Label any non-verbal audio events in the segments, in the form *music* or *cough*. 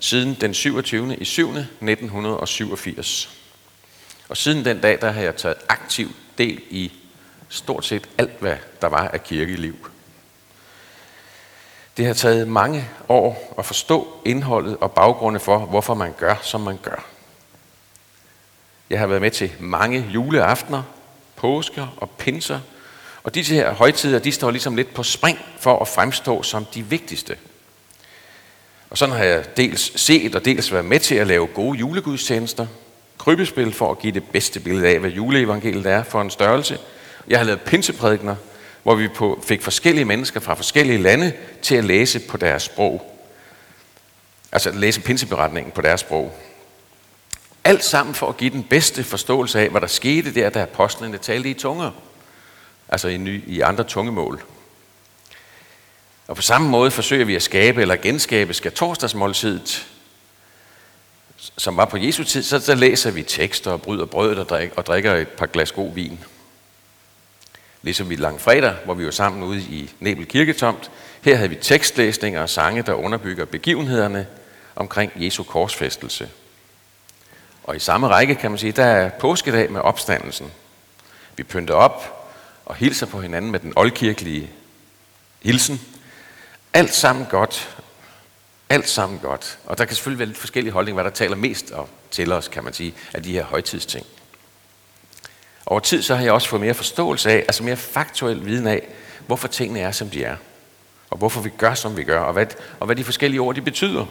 siden den 27. i 7. 1987. Og siden den dag, der har jeg taget aktiv del i stort set alt, hvad der var af kirkeliv. Det har taget mange år at forstå indholdet og baggrunde for, hvorfor man gør, som man gør. Jeg har været med til mange juleaftener, påsker og pinser, og disse her højtider, de står ligesom lidt på spring for at fremstå som de vigtigste. Og sådan har jeg dels set og dels været med til at lave gode julegudstjenester, krybespil for at give det bedste billede af, hvad juleevangeliet er for en størrelse. Jeg har lavet pinseprædikner, hvor vi på, fik forskellige mennesker fra forskellige lande til at læse på deres sprog. Altså at læse pinseberetningen på deres sprog. Alt sammen for at give den bedste forståelse af, hvad der skete der, da apostlene talte i tunger. Altså i, ny, i andre tungemål. Og på samme måde forsøger vi at skabe eller genskabe skal torsdagsmåltidet, som var på Jesu tid, så, så læser vi tekster og bryder brød og, drik, og drikker et par glas god vin. Ligesom vi langfredag, hvor vi var sammen ude i Nebel Kirketomt. Her havde vi tekstlæsninger og sange, der underbygger begivenhederne omkring Jesu korsfæstelse. Og i samme række kan man sige, der er påskedag med opstandelsen. Vi pynter op og hilser på hinanden med den oldkirkelige hilsen. Alt sammen godt. Alt sammen godt. Og der kan selvfølgelig være lidt forskellige holdninger, hvad der taler mest til os, kan man sige, af de her højtidsting. Over tid så har jeg også fået mere forståelse af, altså mere faktuel viden af, hvorfor tingene er, som de er. Og hvorfor vi gør, som vi gør, og hvad, og hvad de forskellige ord de betyder.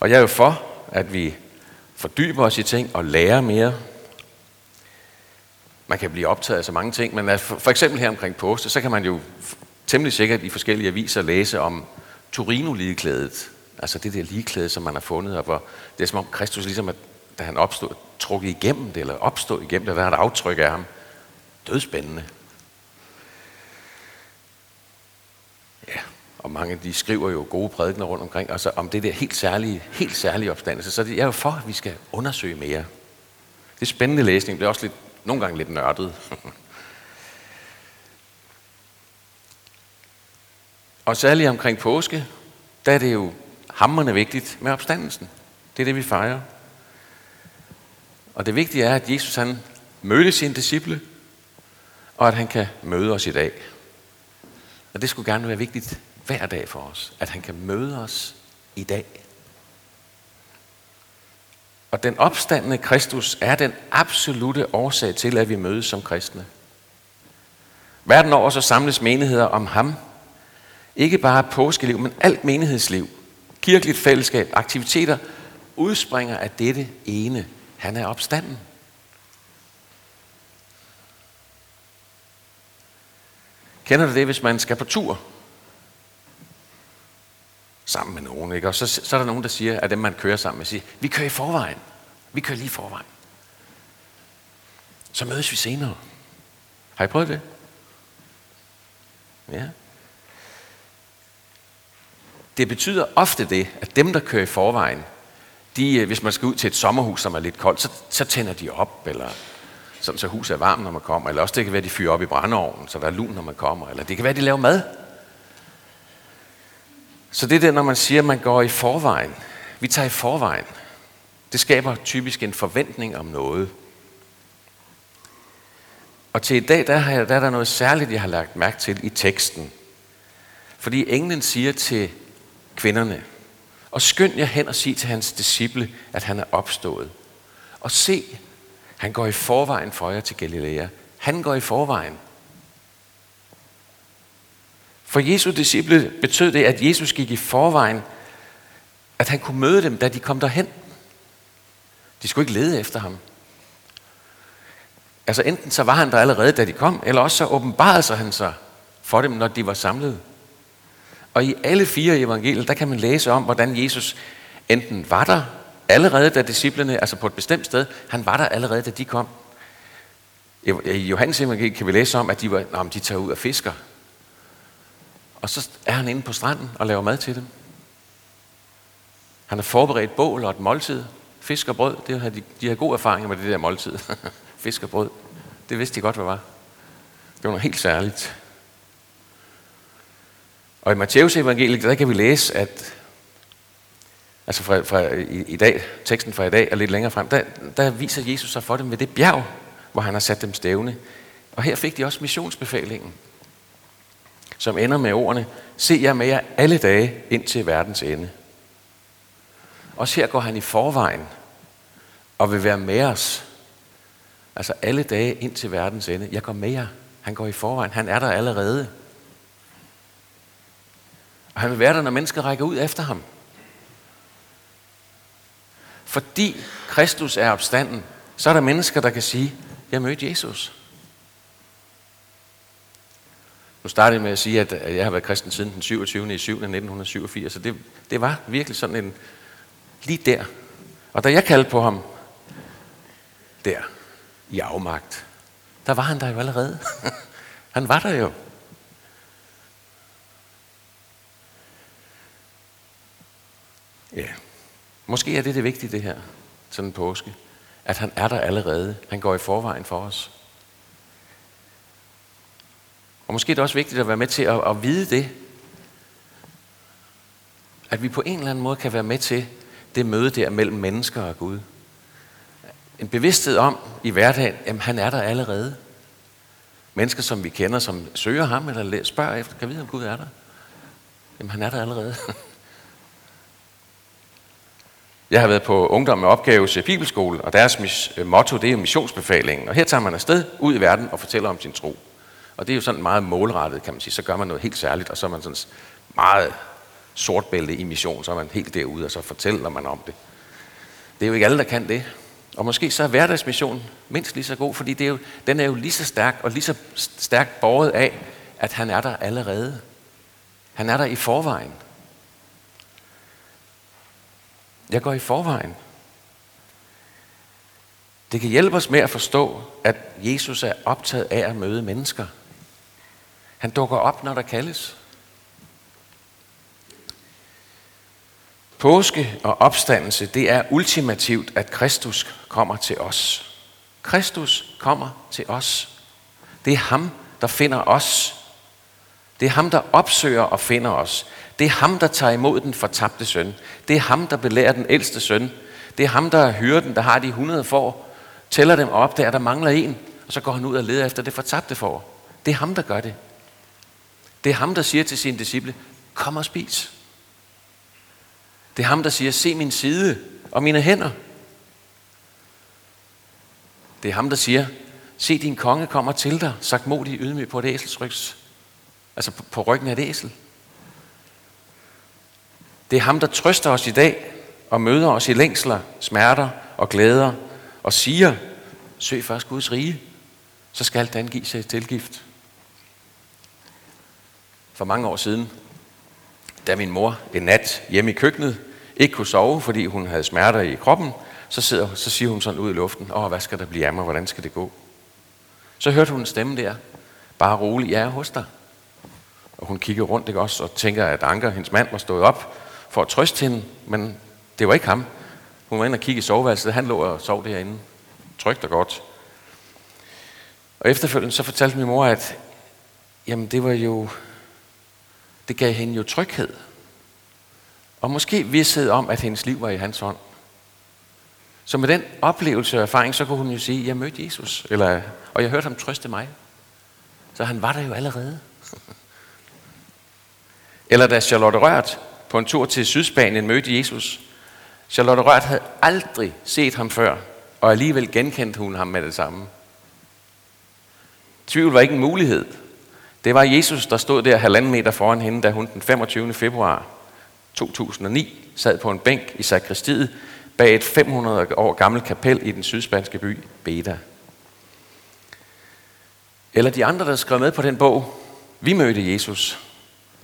Og jeg er jo for, at vi fordyber os i ting og lærer mere. Man kan blive optaget af så mange ting, men for eksempel her omkring påske, så kan man jo temmelig sikkert i forskellige aviser læse om Torino-ligeklædet. Altså det der ligeklæde, som man har fundet, og hvor det er som om Kristus ligesom, at, da han opstod, trukket igennem det, eller opstod igennem det, der er et aftryk af ham. Dødspændende. Ja, og mange de skriver jo gode prædikener rundt omkring, altså om det der helt særlige, helt særlige opstandelse. Så det er jo for, at vi skal undersøge mere. Det er spændende læsning, det er også lidt, nogle gange lidt nørdet. *laughs* og særligt omkring påske, der er det jo hammerne vigtigt med opstandelsen. Det er det, vi fejrer. Og det vigtige er, at Jesus han mødte sine disciple, og at han kan møde os i dag. Og det skulle gerne være vigtigt hver dag for os, at han kan møde os i dag. Og den opstandende Kristus er den absolute årsag til, at vi mødes som kristne. Verden over så samles menigheder om ham. Ikke bare påskeliv, men alt menighedsliv, kirkeligt fællesskab, aktiviteter, udspringer af dette ene han er opstanden. Kender du det, hvis man skal på tur? Sammen med nogen, ikke? Og så, så er der nogen, der siger, at dem man kører sammen med, siger, vi kører i forvejen. Vi kører lige i forvejen. Så mødes vi senere. Har I prøvet det? Ja. Det betyder ofte det, at dem, der kører i forvejen, de, øh, hvis man skal ud til et sommerhus, som er lidt koldt, så, så tænder de op, eller sådan, så huset er varmt, når man kommer. Eller også det kan være, at de fyrer op i brændeovnen, så der er lun, når man kommer. Eller det kan være, at de laver mad. Så det er det, når man siger, at man går i forvejen. Vi tager i forvejen. Det skaber typisk en forventning om noget. Og til i dag, der, har jeg, der er der noget særligt, jeg har lagt mærke til i teksten. Fordi englen siger til kvinderne, og skynd jer hen og sig til hans disciple, at han er opstået. Og se, han går i forvejen for jer til Galilea. Han går i forvejen. For Jesu disciple betød det, at Jesus gik i forvejen, at han kunne møde dem, da de kom derhen. De skulle ikke lede efter ham. Altså enten så var han der allerede, da de kom, eller også så åbenbarede sig han sig for dem, når de var samlet. Og i alle fire evangelier, der kan man læse om, hvordan Jesus enten var der allerede, da disciplene, altså på et bestemt sted, han var der allerede, da de kom. I Johannes evangeliet kan vi læse om, at de, var, om de tager ud og fisker. Og så er han inde på stranden og laver mad til dem. Han har forberedt bål og et måltid. Fisk og brød, det har de, de har gode erfaringer med det der måltid. *laughs* Fisk og brød, det vidste de godt, hvad var. Det var noget helt særligt. Og i Matteus evangeliet, der kan vi læse, at altså fra, fra i, i dag, teksten fra i dag er lidt længere frem, der, der viser Jesus sig for dem ved det bjerg, hvor han har sat dem stævne. Og her fik de også missionsbefalingen, som ender med ordene, se jer med jer alle dage ind til verdens ende. Også her går han i forvejen og vil være med os. Altså alle dage ind til verdens ende. Jeg går med jer. Han går i forvejen. Han er der allerede. Og han vil være der, når mennesker rækker ud efter ham. Fordi Kristus er opstanden, så er der mennesker, der kan sige, jeg mødte Jesus. Nu startede jeg med at sige, at jeg har været kristen siden den 27. i 7. 1987, så det, det var virkelig sådan en, lige der. Og da jeg kaldte på ham, der, i afmagt, der var han der jo allerede. *laughs* han var der jo. Ja, måske er det det vigtige det her, sådan en påske, at han er der allerede. Han går i forvejen for os. Og måske er det også vigtigt at være med til at, at vide det, at vi på en eller anden måde kan være med til det møde der mellem mennesker og Gud. En bevidsthed om i hverdagen, at han er der allerede. Mennesker, som vi kender, som søger ham eller spørger efter, kan vide, om Gud er der? Jamen, han er der allerede. *laughs* Jeg har været på Ungdom med Opgaves Bibelskole, og deres øh, motto det er missionsbefalingen. Og her tager man afsted ud i verden og fortæller om sin tro. Og det er jo sådan meget målrettet, kan man sige. Så gør man noget helt særligt, og så er man sådan meget sortbælte i mission, så er man helt derude, og så fortæller man om det. Det er jo ikke alle, der kan det. Og måske så er hverdagsmissionen mindst lige så god, fordi det er jo, den er jo lige så stærk og lige så stærkt båret af, at han er der allerede. Han er der i forvejen. Jeg går i forvejen. Det kan hjælpe os med at forstå, at Jesus er optaget af at møde mennesker. Han dukker op, når der kaldes. Påske og opstandelse, det er ultimativt, at Kristus kommer til os. Kristus kommer til os. Det er ham, der finder os. Det er ham, der opsøger og finder os. Det er ham, der tager imod den fortabte søn. Det er ham, der belærer den ældste søn. Det er ham, der er hyrden, der har de 100 får, tæller dem op, der der mangler en, og så går han ud og leder efter det fortabte får. Det er ham, der gør det. Det er ham, der siger til sine disciple, kom og spis. Det er ham, der siger, se min side og mine hænder. Det er ham, der siger, se din konge kommer til dig, sagt modig ydmyg på et æselsrygs, altså på, på ryggen af et æsel. Det er ham, der trøster os i dag og møder os i længsler, smerter og glæder og siger, søg først Guds rige, så skal alt give sig tilgift. For mange år siden, da min mor en nat hjemme i køkkenet ikke kunne sove, fordi hun havde smerter i kroppen, så, sidder, så siger hun sådan ud i luften, åh, hvad skal der blive af mig, hvordan skal det gå? Så hørte hun en stemme der, bare rolig, jeg er hos dig. Og hun kigger rundt ikke også, og tænker, at Anker, hendes mand, var stået op for at trøste hende, men det var ikke ham. Hun var inde og kigge i soveværelset, han lå og sov derinde, trygt og godt. Og efterfølgende så fortalte min mor, at jamen det var jo, det gav hende jo tryghed. Og måske vidsthed om, at hendes liv var i hans hånd. Så med den oplevelse og erfaring, så kunne hun jo sige, jeg mødte Jesus, eller, og jeg hørte ham trøste mig. Så han var der jo allerede eller da Charlotte Rørt på en tur til Sydspanien mødte Jesus. Charlotte Rørt havde aldrig set ham før, og alligevel genkendte hun ham med det samme. Tvivl var ikke en mulighed. Det var Jesus, der stod der halvanden meter foran hende, da hun den 25. februar 2009 sad på en bænk i sakristiet bag et 500 år gammelt kapel i den sydspanske by Beda. Eller de andre, der skrev med på den bog, vi mødte Jesus.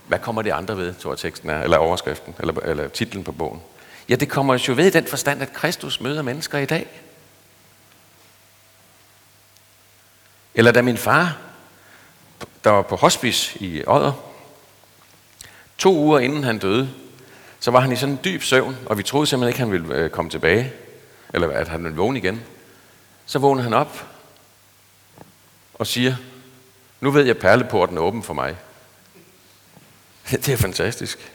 Hvad kommer de andre ved, tror jeg teksten er, eller overskriften, eller, eller titlen på bogen? Ja, det kommer jo ved i den forstand, at Kristus møder mennesker i dag. Eller da min far, der var på hospice i Odder, to uger inden han døde, så var han i sådan en dyb søvn, og vi troede simpelthen ikke, han ville øh, komme tilbage, eller at han ville vågne igen. Så vågner han op og siger, nu ved jeg, at perleporten er åben for mig. Det er fantastisk.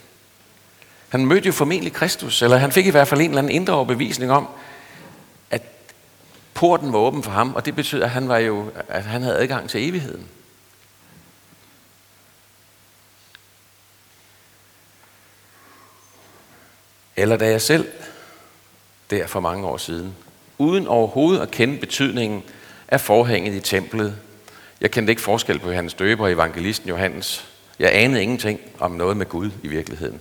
Han mødte jo formentlig Kristus, eller han fik i hvert fald en eller anden indre overbevisning om, at porten var åben for ham, og det betød, at han, var jo, at han havde adgang til evigheden. Eller da jeg selv, der for mange år siden, uden overhovedet at kende betydningen af forhænget i templet. Jeg kendte ikke forskel på Johannes Døber og evangelisten Johannes. Jeg anede ingenting om noget med Gud i virkeligheden.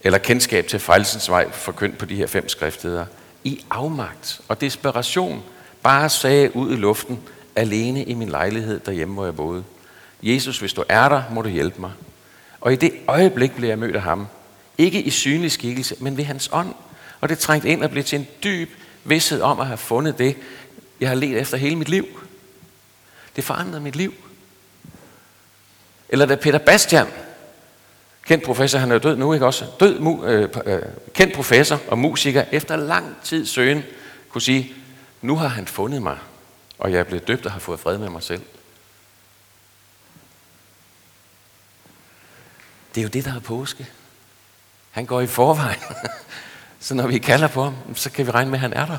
Eller kendskab til frelsens vej forkyndt på de her fem skriftheder. I afmagt og desperation bare sagde ud i luften, alene i min lejlighed derhjemme, hvor jeg boede. Jesus, hvis du er der, må du hjælpe mig. Og i det øjeblik blev jeg mødt af ham. Ikke i synlig skikkelse, men ved hans ånd. Og det trængte ind og blev til en dyb vidshed om at have fundet det, jeg har let efter hele mit liv. Det forandrede mit liv. Eller da Peter Bastian, kendt professor, han er jo død nu, ikke også? Død, mu, øh, øh, kendt professor og musiker, efter lang tid søgen, kunne sige, nu har han fundet mig, og jeg er blevet døbt og har fået fred med mig selv. Det er jo det, der er påske. Han går i forvejen. *laughs* Så når vi kalder på ham, så kan vi regne med, at han er der.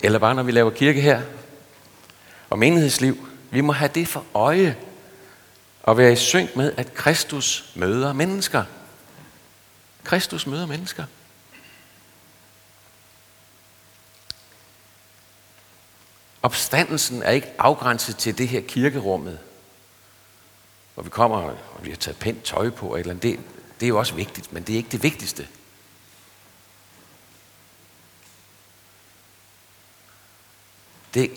Eller bare når vi laver kirke her, og menighedsliv. Vi må have det for øje, og være i synk med, at Kristus møder mennesker. Kristus møder mennesker. Opstandelsen er ikke afgrænset til det her kirkerummet, hvor vi kommer og vi har taget pænt tøj på. Eller det, det er jo også vigtigt, men det er ikke det vigtigste. Det,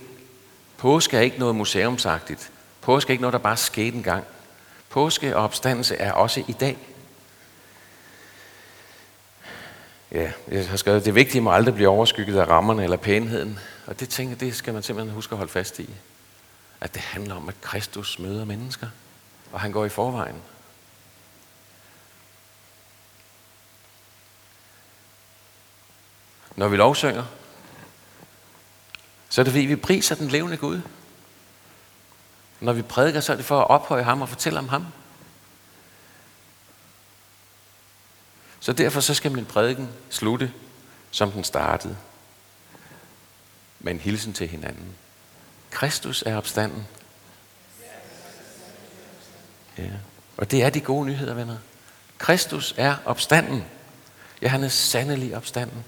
påske er ikke noget museumsagtigt. Påske er ikke noget, der bare skete en gang. Påske og opstandelse er også i dag. Ja, jeg har skrevet, det vigtige må aldrig blive overskygget af rammerne eller pænheden. Og det tænker det skal man simpelthen huske at holde fast i. At det handler om, at Kristus møder mennesker, og han går i forvejen. Når vi lovsynger, så er det fordi, vi priser den levende Gud. Når vi prædiker, så er det for at ophøje ham og fortælle om ham. Så derfor så skal min prædiken slutte, som den startede. Med en hilsen til hinanden. Kristus er opstanden. Ja. Og det er de gode nyheder, venner. Kristus er opstanden. Ja, han er sandelig opstanden.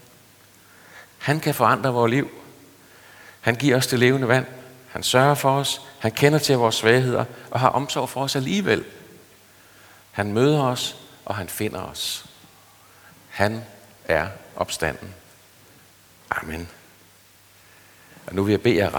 Han kan forandre vores liv. Han giver os det levende vand. Han sørger for os. Han kender til vores svagheder og har omsorg for os alligevel. Han møder os, og han finder os. Han er opstanden. Amen. Og nu vil jeg bede jer